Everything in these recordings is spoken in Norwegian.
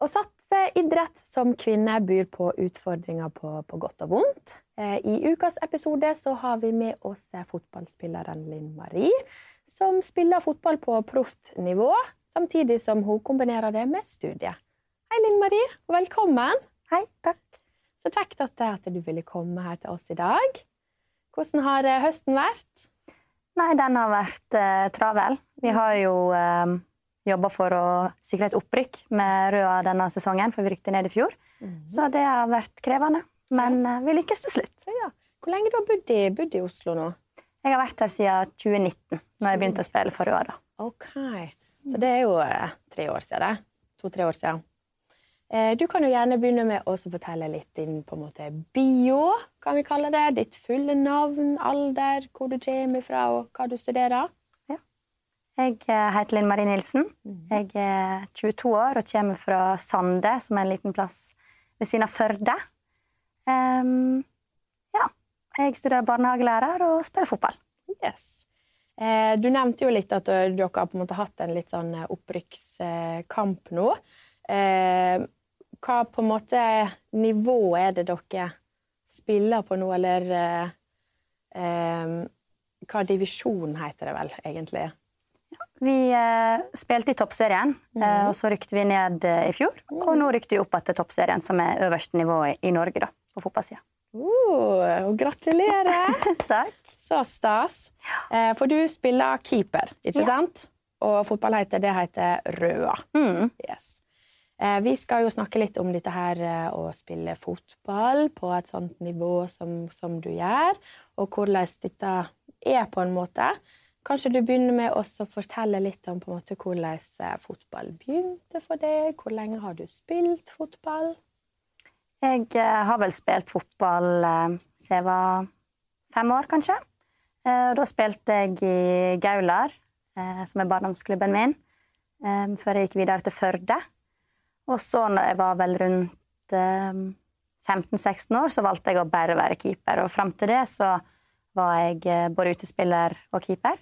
Å satse idrett som kvinne byr på utfordringer på, på godt og vondt. Eh, I ukas episode så har vi med oss eh, fotballspilleren Linn Marie, som spiller fotball på proft nivå, samtidig som hun kombinerer det med studiet. Hei, Linn Marie, velkommen. Hei, takk. Så kjekt at, at du ville komme her til oss i dag. Hvordan har eh, høsten vært? Nei, den har vært eh, travel. Vi har jo eh, jobba for å sikre et opprykk med Røa denne sesongen, for vi rykte ned i fjor. Mm. Så det har vært krevende. Men eh, vi lykkes til slutt. Ja. Hvor lenge du har bodd i, bodd i Oslo nå? Jeg har vært her siden 2019, når jeg begynte å spille for Røa. da. Ok. Så det er jo eh, tre år siden. To-tre år siden. Eh, Du kan jo gjerne begynne med å fortelle litt din på en måte, bio, kan vi kalle det. Ditt fulle navn, alder, hvor du kommer fra og hva du studerer. Jeg eh, heter Linn Marie Nilsen. Mhm. Jeg er 22 år og kommer fra Sande, som er en liten plass ved siden av Førde. Um, ja. Jeg studerer barnehagelærer og spiller fotball. Yes. Eh, Du nevnte jo litt at dere har på en måte hatt en litt sånn eh, opprykkskamp nå. Eh, Hva på en måte nivå er det dere spiller på nå, eller eh, eh, Hva divisjon heter det vel, egentlig? Vi eh, spilte i toppserien, eh, og så rykte vi ned eh, i fjor. Og nå rykte vi opp etter toppserien, som er øverste nivå i, i Norge, da, på fotballsida. Uh, og gratulerer! Takk. Så stas. Eh, For du spiller keeper, ikke Ja. sant? Og fotball heter, det heter Røa. Mm. Yes. Eh, Vi skal jo snakke litt om dette her eh, å spille fotball på et sånt nivå som, som du gjør, og hvordan dette er på en måte. Kanskje du begynner med å fortelle litt om måte hvordan eh, fotball begynte for deg? Hvor lenge har du spilt fotball? Jeg eh, har vel spilt fotball eh, siden jeg var fem år, kanskje. Da spilte jeg i Gaular, som er barndomsklubben min, før jeg gikk videre til Førde. Og så når jeg var vel rundt eh, 15-16 år, så valgte jeg å bare være keeper. Og fram til det så var jeg både utespiller og keeper.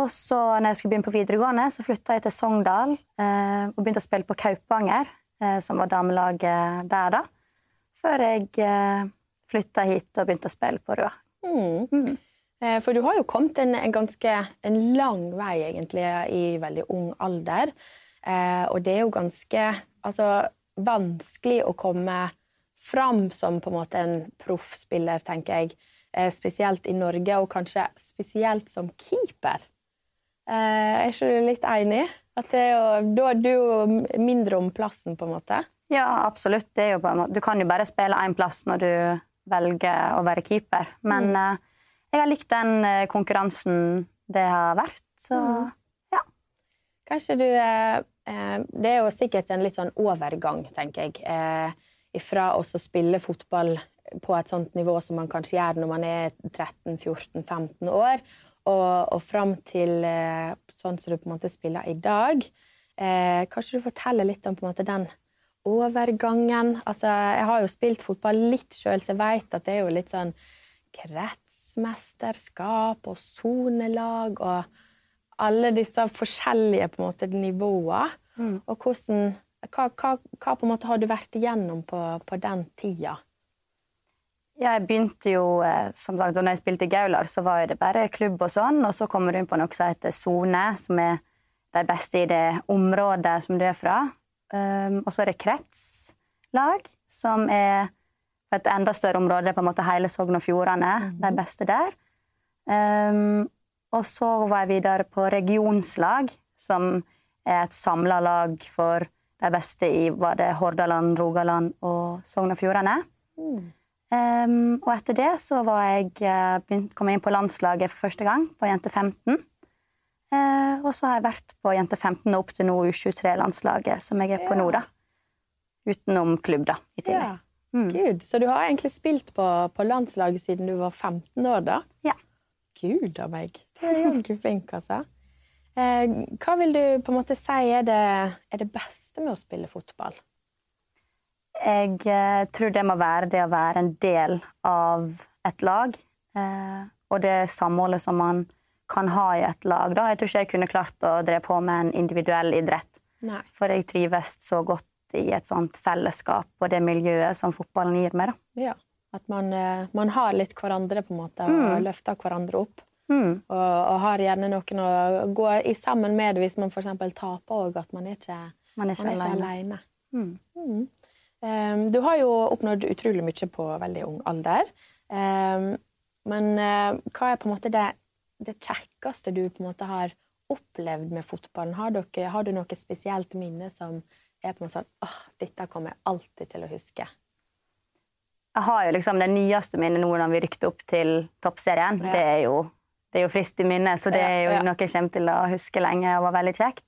Og så når jeg skulle begynne på videregående, så flytta jeg til Sogndal eh, og begynte å spille på Kaupanger, eh, som var damelaget der da. Før jeg eh, flytta hit og begynte å spille på Røa. Mm. Mm. Eh, For du har jo kommet en, en ganske en lang vei, egentlig, i veldig ung alder. Eh, og det er jo ganske altså, vanskelig å komme fram som på en måte en proffspiller, tenker jeg. Eh, spesielt i Norge, og kanskje spesielt som keeper. Eh, er ikke litt enig? At det er jo, da er du jo mindre om plassen, på en måte. Ja, absolutt. Er måte, du kan jo bare spille én plass når du velger å være keeper. Men mm. jeg har likt den eh, konkurransen det har vært, så Mm. Kanskje du eh, eh, Det er jo sikkert en litt sånn overgang, tenker jeg, eh, ifra å spille fotball på et sånt nivå som man kanskje gjør når man er 13-14-15 år, og, og fram til eh, sånn som du på en måte spiller i dag. Eh, kanskje du forteller litt om måte den overgangen? Altså, jeg har jo spilt fotball litt sjøl, så jeg vet at det er jo litt sånn kretsmesterskap og sonelag og alle disse forskjellige på en måte, nivåer. Mm. Og hvordan, hva, hva, hva på en måte har du vært igjennom på, på den tida? Ja, jeg begynte jo, eh, som sagt, da jeg spilte i Gaular, så var det bare klubb og sånn, og så kommer du inn på noe som heter sone, som er de beste i det området som du er fra. Um, og så er det kretslag, som er et enda større område, på en måte hele Sogn og Fjordane, de beste der. Um, og så var jeg videre på regionslag, som er et samla lag for de beste i var det Hordaland, Rogaland og Sogn og Fjordane. Um, og etter det så var jeg, eh, begynt, kom jeg inn på landslaget for første gang, på Jente 15. Uh, og så har jeg vært på Jente 15 og opp til nå U23-landslaget, som jeg er på Ja. nå, da. Utenom klubb, da, i tillegg. Ja. Mm. Gud, så du har egentlig spilt på, på landslaget siden du var 15 år, da? Ja. Gud a meg. Du er jaggu flink, altså. Uh, hva vil du på en måte si er det, er det beste med å spille fotball? Jeg eh, tror det må være det å være en del av et lag. Eh, og det samholdet som man kan ha i et lag. Da. Jeg tror ikke jeg kunne klart å dreie på med en individuell idrett. Nei. For jeg trives så godt i et sånt fellesskap og det miljøet som fotballen gir meg. da. Ja. At man, eh, man har litt hverandre på en måte, og Mm. løfter hverandre opp. Mm. Og, og har gjerne noen å gå i sammen med hvis man f.eks. taper òg, at man er ikke, Man er ikke man er ikke alene. alene. Mm. Um, du har jo oppnådd utrolig mye på veldig ung alder. Um, men eh, hva er på en måte det, det kjekkeste du på en måte har opplevd med fotballen? Har, dere, har du noe spesielt minne som er på en måte sånn åh, dette kommer jeg alltid til å huske? Jeg har jo liksom det nyeste minnet nå når vi rykte opp til toppserien. Ja. Det, er jo, det er jo friskt i minnet, så det er jo ja. noe jeg kommer til å huske lenge og var veldig kjekt.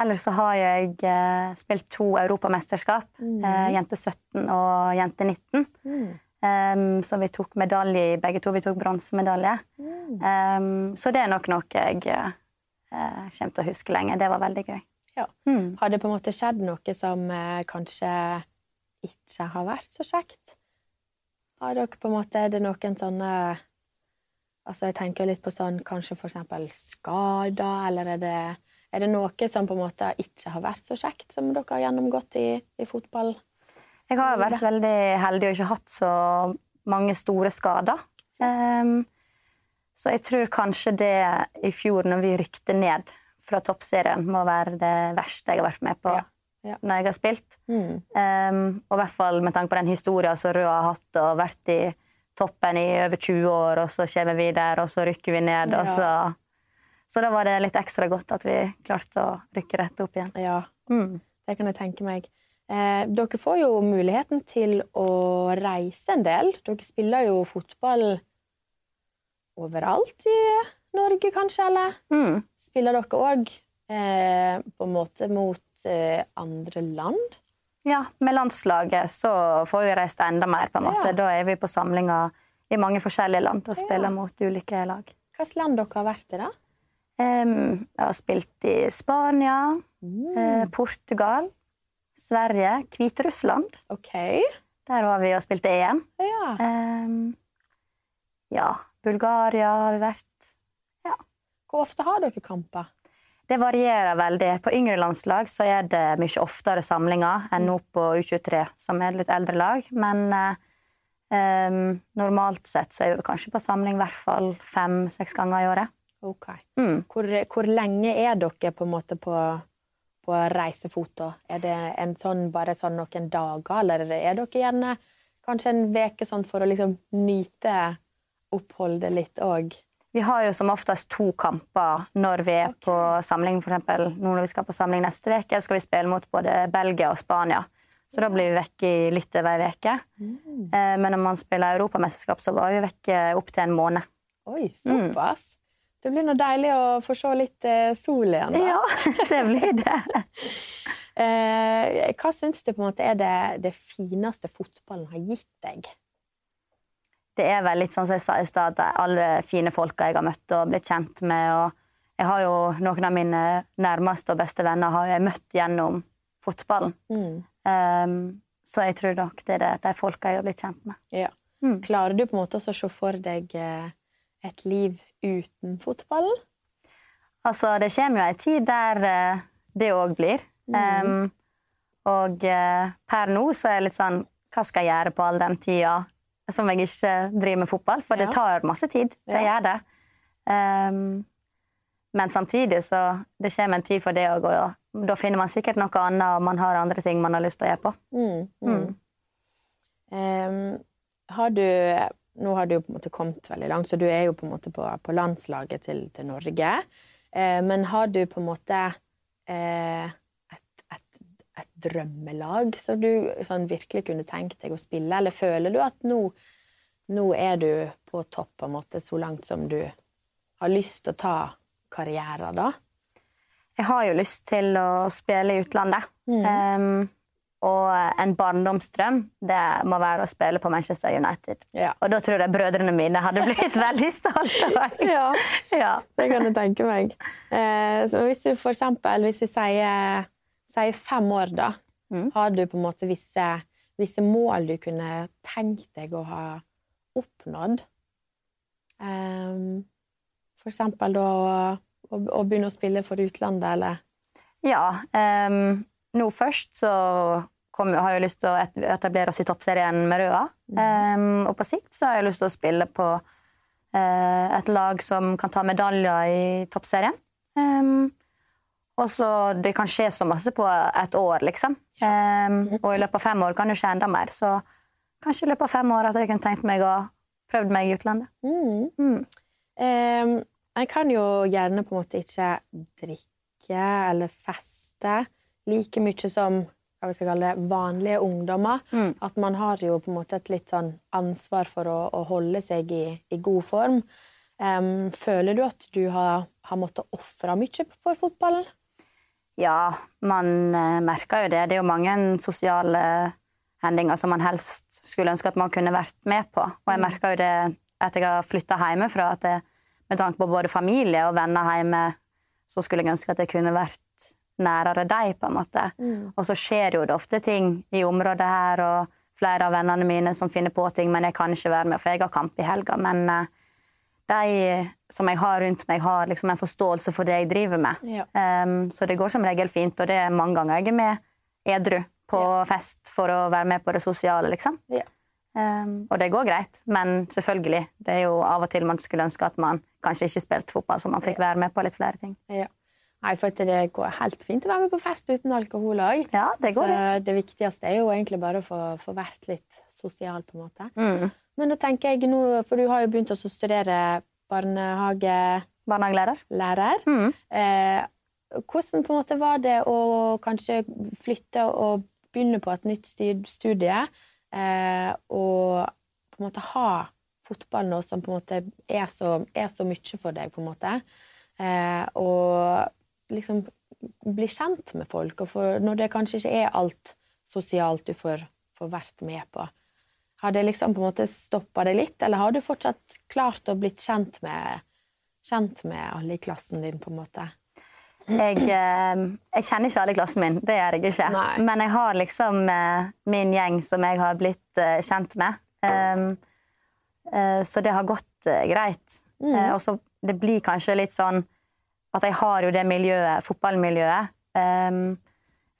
Ellers så har jeg eh, spilt to europamesterskap. Mm. Eh, jente 17 og jente 19. Mm. Um, så vi tok medalje i begge to. Vi tok bronsemedalje. Mm. Um, så det er nok noe jeg eh, kommer til å huske lenge. Det var veldig gøy. Ja. Mm. Har det på en måte skjedd noe som eh, kanskje ikke har vært så kjekt? Har dere på en måte Er det noen sånne Altså, jeg tenker litt på sånn kanskje for eksempel skader, eller er det, er det noe som på en måte ikke har vært så kjekt, som dere har gjennomgått i, i fotball? Jeg har vært veldig heldig og ikke hatt så mange store skader. Um, så jeg tror kanskje det i fjor, når vi rykte ned fra toppserien, må være det verste jeg har vært med på Ja, ja. når jeg har spilt. Mm. Um, og i hvert fall med tanke på den historien som Røa har hatt og vært i toppen i over 20 år, og så kommer vi der, og så rykker vi ned. Ja. Og så, så da var det litt ekstra godt at vi klarte å rykke rett opp igjen. Ja, Mm. det kan jeg tenke meg. Eh, dere får jo muligheten til å reise en del. Dere spiller jo fotball overalt i Norge, kanskje, eller? Mm. Spiller dere òg eh, på en måte mot eh, andre land? Ja, med landslaget så får vi reist enda mer, på en måte. Ja. Da er vi på samlinger i mange forskjellige land og spiller Ja. mot ulike lag. Hvilket land dere har vært i, da? Um, jeg har spilt i Spania, Mm. eh, Portugal, Sverige, Hviterussland. Okay. Der var vi og spilte EM. Ja. Um, ja, Bulgaria har vi vært. Hvor ofte har dere kamper? Det varierer veldig. På yngre landslag så er det mye oftere samlinger enn nå på U23, som er litt eldre lag. Men eh, um, normalt sett så er vi kanskje på samling i hvert fall fem-seks ganger i året. Ok. Mm. Hvor, hvor lenge er dere på en måte på, på reisefot? Er det en sånn, bare sånn noen dager, eller er dere gjerne kanskje en uke sånn for å liksom nyte oppholdet litt òg? Vi har jo som oftest to kamper når vi er på samling. For eksempel, nå når vi skal på samling neste uke, skal vi spille mot både Belgia og Spania. Så da blir vi vekke i litt over ei uke. Mm. Men når man spiller europamesterskap, så var vi vekke opptil en måned. Oi, såpass! Det blir nå deilig å få se litt eh, sol igjen. da. Ja, det blir det. Eh, hva syns du på en måte er det, det fineste fotballen har gitt deg? Det er vel litt sånn som jeg sa i stad, alle fine folka jeg har møtt og blitt kjent med. og Jeg har jo noen av mine nærmeste og beste venner har jeg møtt gjennom fotballen. Mm. Um, så jeg tror nok det er det, de folka jeg har blitt kjent med. Ja. Mm. Klarer du på en måte å se for deg eh, et liv uten fotballen? Altså, det kommer jo ei tid der uh, det òg blir. Um, og uh, per nå så er jeg litt sånn Hva skal jeg gjøre på all den tida som jeg ikke driver med fotball? For Ja. det tar masse tid. Det Ja. gjør det. Um, men samtidig så det kommer en tid for det òg, og da finner man sikkert noe annet, og man har andre ting man har lyst til å gjøre på. Mm, mm. Um, har du Nå har du jo på en måte kommet veldig langt, så du er jo på en måte på, på landslaget til, til Norge. Eh, men har du på en måte eh, et, et, et drømmelag som du sånn virkelig kunne tenkt deg å spille, eller føler du at nå, nå er du på topp på en måte så langt som du har lyst til å ta karriere, da? Jeg har jo lyst til å spille i utlandet. Um, og en barndomsdrøm det må være å spille på Manchester United. Ja. Og da tror jeg brødrene mine hadde blitt veldig stolte av meg. ja. Ja. Det kan jeg tenke meg. Eh, så hvis du for eksempel, hvis vi sier, sier fem år, da, Mm. har du på en måte visse, visse mål du kunne tenkt deg å ha oppnådd? Eh, for eksempel da å, å, å begynne å spille for utlandet, eller? ja um, nå først så kom, har jeg lyst til å etablere oss i toppserien med Røa. Um, og på sikt så har jeg lyst til å spille på uh, et lag som kan ta medaljer i toppserien. Um, og så Det kan skje så masse på et år, liksom. Um, og i løpet av fem år kan det skje enda mer. Så kanskje i løpet av fem år at jeg kunne tenkt meg å prøvd meg i utlandet. Mm. Mm. En kan jo gjerne på en måte ikke drikke eller feste like mye som hva vi skal kalle det, vanlige ungdommer. Mm. At man har jo på en måte et litt sånn ansvar for å, å holde seg i, i god form. Um, føler du at du har, har måttet ofre mye for fotballen? Ja, man eh, merker jo det. Det er jo mange sosiale hendinger som man helst skulle ønske at man kunne vært med på. Og jeg merker jo det etter jeg har flytta hjemmefra, at jeg, med tanke på både familie og venner hjemme, så skulle jeg ønske at jeg kunne vært nærere deg, på en måte. Og så skjer jo det ofte ting i området her, og flere av vennene mine som finner på ting, men jeg kan ikke være med, for jeg har kamp i helga. Men uh, de som jeg har rundt meg, har liksom en forståelse for det jeg driver med. Ja. Um, så det går som regel fint, og det er mange ganger jeg er med edru på fest for å være med på det sosiale, liksom. Ja. Um, og det går greit, men selvfølgelig, det er jo av og til man skulle ønske at man kanskje ikke spilte fotball, så man fikk være med på litt flere ting. Ja. Nei, for det går helt fint å være med på fest uten alkohol òg. Ja, det går, det. det viktigste er jo egentlig bare å få, få vært litt sosial, på en måte. Mm. Men nå tenker jeg nå, for du har jo begynt å studere barnehagelærer. Lærer. Mm. Eh, hvordan på en måte var det å kanskje flytte og begynne på et nytt studie, eh, og på en måte ha fotball nå som på en måte er så, er så mye for deg, på en måte, eh, og liksom bli kjent med folk, og for, når det kanskje ikke er alt sosialt du får, får vært med på. Har det liksom på en måte stoppa det litt, eller har du fortsatt klart å bli kjent med, kjent med alle i klassen din, på en måte? Jeg, eh, jeg kjenner ikke alle i klassen min, det gjør jeg ikke. Nei. Men jeg har liksom eh, min gjeng som jeg har blitt eh, kjent med. Um, eh, så det har gått greit. Mm. Og så det blir kanskje litt sånn at jeg har jo det miljøet, fotballmiljøet um,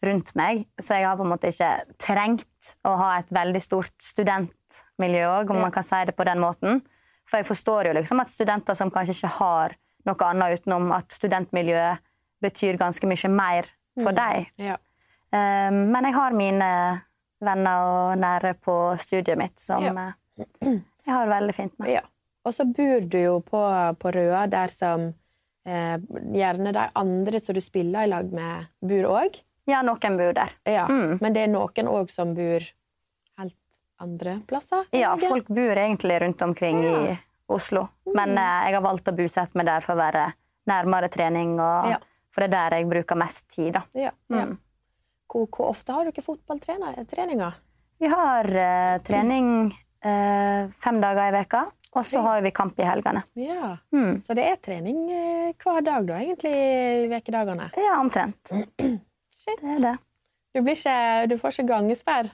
rundt meg, så jeg har på en måte ikke trengt å ha et veldig stort studentmiljø òg, om Ja. man kan si det på den måten. For jeg forstår jo liksom at studenter som kanskje ikke har noe annet utenom at studentmiljøet betyr ganske mye mer for dem. Ja. Um, men jeg har mine venner og nære på studiet mitt som Ja. eh, jeg har det veldig fint med. Ja. Og så bor du jo på, på Røa, der som eh, gjerne de andre som du spiller i lag med, bor òg. Ja, noen bor der. Ja. Mm. Men det er noen òg som bor helt andre plasser? Ja, ikke? folk bor egentlig rundt omkring Ja. i Oslo. Men eh, jeg har valgt å bosette meg der for å være nærmere trening, og, Ja. for det er der jeg bruker mest tid. Da. Ja. Mm. Hvor, hvor ofte har dere fotballtreninger? Vi har eh, trening eh, fem dager i veka, og så har vi kamp i helgene. Ja. Mm. Så det er trening eh, hver dag, da, egentlig, i ukedagene? Ja, omtrent. Shit. Det er det. Du, blir ikke, du får ikke gangesperr?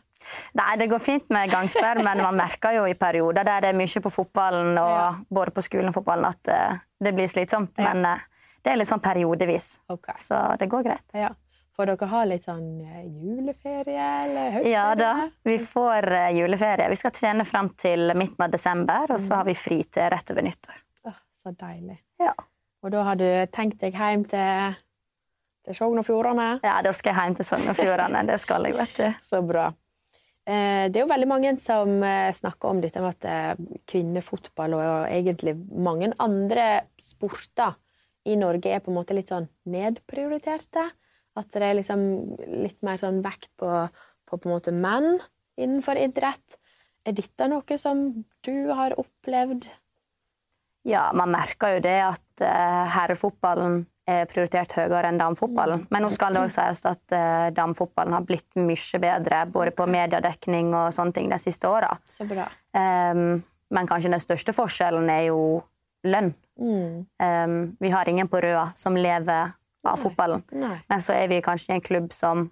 Nei, det går fint med gangsperr, men man merker jo i perioder der det er mye på fotballen, og Ja. både på skolen og fotballen, at eh, det blir slitsomt. Ja. Men eh, det er litt sånn periodevis, Okay. så det går greit. Ja. Får dere ha litt sånn eh, juleferie eller høstferie? Ja da, vi får eh, juleferie. Vi skal trene fram til midten av desember, og så har vi fri til rett over nyttår. Oh, så deilig. Ja. Og da har du tenkt deg hjem til, til Sogn og Fjordane? Ja, da skal jeg hjem til Sogn og Fjordane. Det skal jeg, vet du. Så bra. Eh, Det er jo veldig mange som snakker om dette med at kvinnefotball og egentlig mange andre sporter i Norge er på en måte litt sånn nedprioriterte. At det er liksom litt mer sånn vekt på, på på en måte menn innenfor idrett. Er dette noe som du har opplevd? Ja, man merker jo det at uh, herrefotballen er prioritert høyere enn damefotballen. Men nå skal det også sies at uh, damefotballen har blitt mye bedre både på mediedekning og sånne ting de siste åra. Um, men kanskje den største forskjellen er jo lønn. Mm. Um, vi har ingen på Røa som lever av fotballen. Nei. Men så er vi kanskje i en klubb som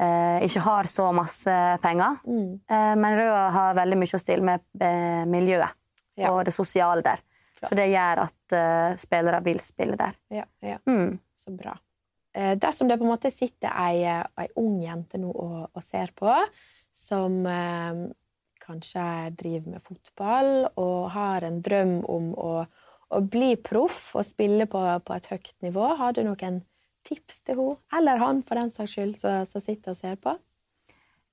eh, ikke har så masse penger. Mm. Eh, men Røa har veldig mye å stille med eh, miljøet Ja. og det sosiale der. Ja. Så det gjør at eh, spillere vil spille der. Ja, ja. Mm. Så bra. eh, dersom det på en måte sitter ei, ei ung jente nå og, og ser på, som eh, kanskje driver med fotball og har en drøm om å, å bli proff og spille på, på, et høyt nivå, har du noen tips til henne, eller han for den saks skyld, som sitter og ser på?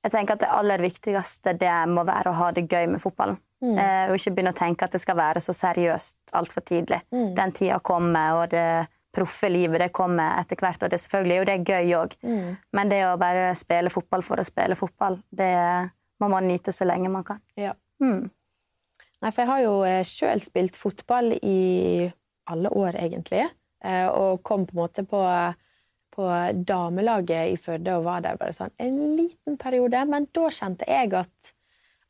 Jeg tenker at Det aller viktigste det må være å ha det gøy med fotballen. Mm. Eh, og ikke begynne å tenke at det skal være så seriøst altfor tidlig. Mm. Den tida kommer, og det proffe livet det kommer etter hvert. Og det selvfølgelig og det er gøy òg. Mm. Men det å bare spille fotball for å spille fotball, det må man nyte så lenge man kan. Ja. Mm. Nei, for jeg har jo eh, sjøl spilt fotball i alle år, egentlig. Eh, og kom på en måte på på damelaget i Førde og var der bare sånn en liten periode. Men da kjente jeg at,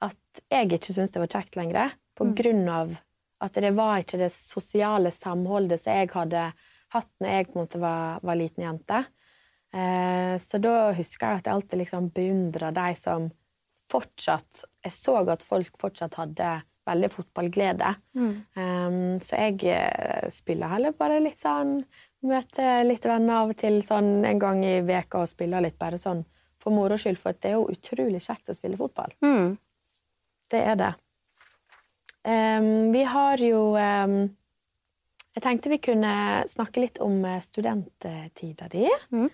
at jeg ikke syntes det var kjekt lenger. På mm. grunn av at det var ikke det sosiale samholdet som jeg hadde hatt når jeg på en måte var, var liten jente. Eh, så da husker jeg at jeg alltid liksom beundra de som fortsatt Jeg så at folk fortsatt hadde veldig fotballglede. Mm. Um, så jeg eh, spiller heller bare litt sånn Møter litt venner av og til sånn en gang i veka og spiller litt bare sånn for moro skyld, for det er jo utrolig kjekt å spille fotball. Mm. Det er det. Um, vi har jo um, Jeg tenkte vi kunne snakke litt om eh, studenttida di. Mm.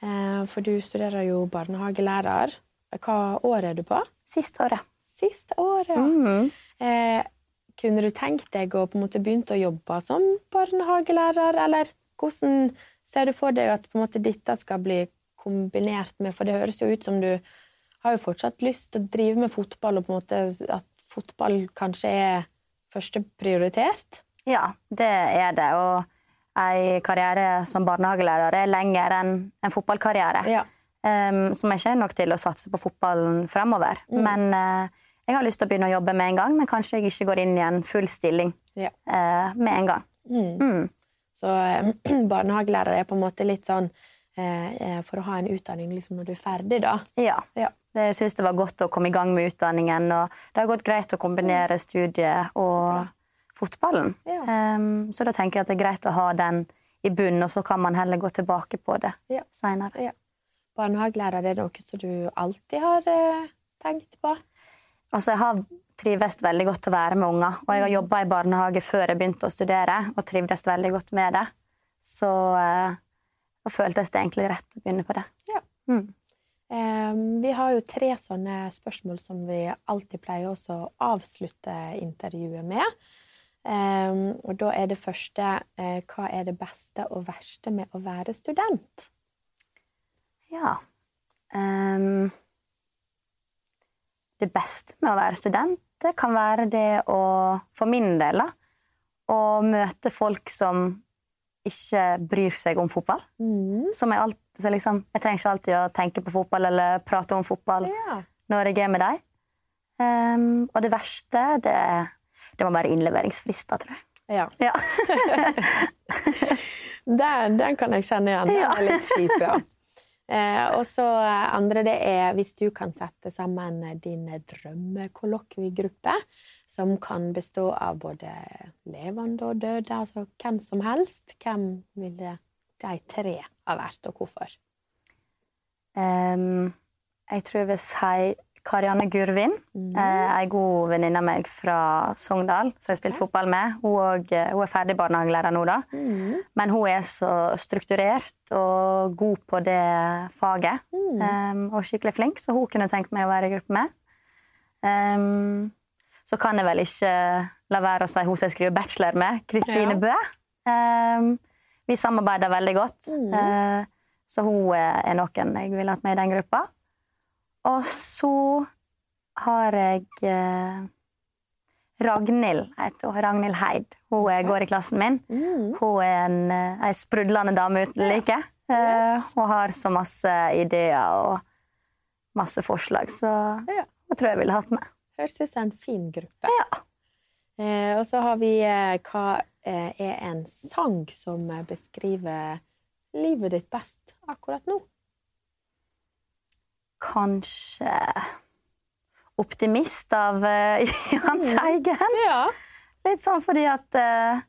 Uh, for du studerer jo barnehagelærer. Hva år er du på? Siste året. Siste året, ja. Mm. Uh, kunne du tenkt deg å på en måte begynne å jobbe som barnehagelærer, eller hvordan ser du for deg at på en måte, dette skal bli kombinert med For det høres jo ut som du har jo fortsatt lyst til å drive med fotball, og på en måte at fotball kanskje er første prioritert? Ja, det er det. Og en karriere som barnehagelærer er lenger enn en fotballkarriere. Ja. Um, som jeg ikke er nok til å satse på fotballen fremover. Mm. Men uh, jeg har lyst til å begynne å jobbe med en gang, men kanskje jeg ikke går inn i en full stilling ja. eh, med en gang. Mm. Mm. Så eh, barnehagelærer er på en måte litt sånn eh, eh, for å ha en utdanning liksom når du er ferdig, da. Ja. ja. Jeg syns det var godt å komme i gang med utdanningen. Og det har gått greit å kombinere mm. studiet og fotballen. Ja. Um, så da tenker jeg at det er greit å ha den i bunnen, og så kan man heller gå tilbake på det ja. seinere. Ja. Barnehagelærer, er det noe som du alltid har uh, tenkt på? Altså, jeg har trives veldig godt å være med unger. Og jeg har mm. jobba i barnehage før jeg begynte å studere, og trivdes veldig godt med det. Så eh, da føltes det egentlig rett å begynne på det. Ja. Mm. Um, vi har jo tre sånne spørsmål som vi alltid pleier å avslutte intervjuet med. Um, og da er det første uh, Hva er det beste og verste med å være student? Ja um, Det beste med å være student det kan være det å, for min del, da, å møte folk som ikke bryr seg om fotball. Mm. Som jeg, alltid, liksom, jeg trenger ikke alltid å tenke på fotball eller prate om fotball ja. når jeg er med dem. Um, og det verste, det, det må være innleveringsfrister, tror jeg. Ja. ja. den, den, kan jeg kjenne igjen. Den er litt kjip, ja. Eh, og så andre det er hvis du kan sette sammen din drømmekollokviegruppe, som kan bestå av både levende og døde, altså hvem som helst. Hvem ville de tre ha vært, og hvorfor? Um, jeg tror jeg vil si Karianne Gurvin, mm. eh, ei god venninne av meg fra Sogndal som jeg har spilt ja. fotball med. Hun, og, eh, hun, er ferdig barnehagelærer nå, da. Mm. Men hun er så strukturert og god på det faget. Mm. Um, og skikkelig flink, så hun kunne tenkt meg å være i gruppe med. Um, så kan jeg vel ikke la være å si hun som jeg skriver bachelor med, Kristine ja. Bø. Um, vi samarbeider veldig godt. Uh, så hun er noen jeg ville hatt med i den gruppa. Og så har jeg eh, Ragnhild heter hun. Ragnhild Heid. Hun er, går i klassen min. Mm. Hun er en, eh, ei sprudlende dame uten like. Yes. Uh, hun har så masse ideer og masse forslag, så ja. hun tror jeg ville hatt med. Høres ut som en fin gruppe. Ja. Uh, og så har vi uh, Hva eh, er en sang som beskriver livet ditt best akkurat nå? Kanskje optimist av uh, Jahn Teigen. Ja. Litt sånn fordi at uh,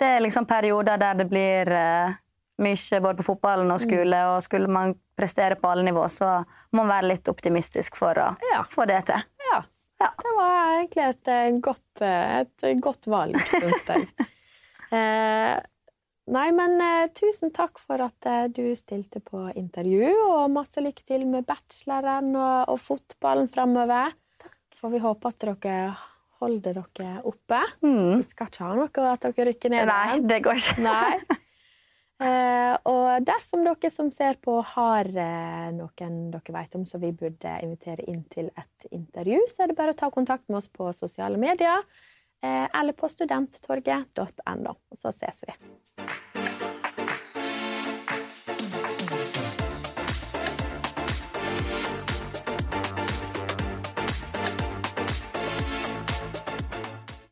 det er liksom perioder der det blir uh, mye både på fotballen og skole. Og skulle man prestere på alle nivå, så må man være litt optimistisk for å Ja. få det til. Ja. Ja. Det var egentlig et godt, et godt valg, syns jeg. Nei, men eh, tusen takk for at eh, du stilte på intervju, og masse lykke til med bacheloren og, og fotballen framover. Får vi håpe at dere holder dere oppe. Mm. Vi skal ikke ha noe at dere rykker ned. Nei, det går ikke. Nei. Eh, og dersom dere som ser på, har eh, noen dere vet om som vi burde invitere inn til et intervju, så er det bare å ta kontakt med oss på sosiale medier eller på studenttorget.no. Så ses vi.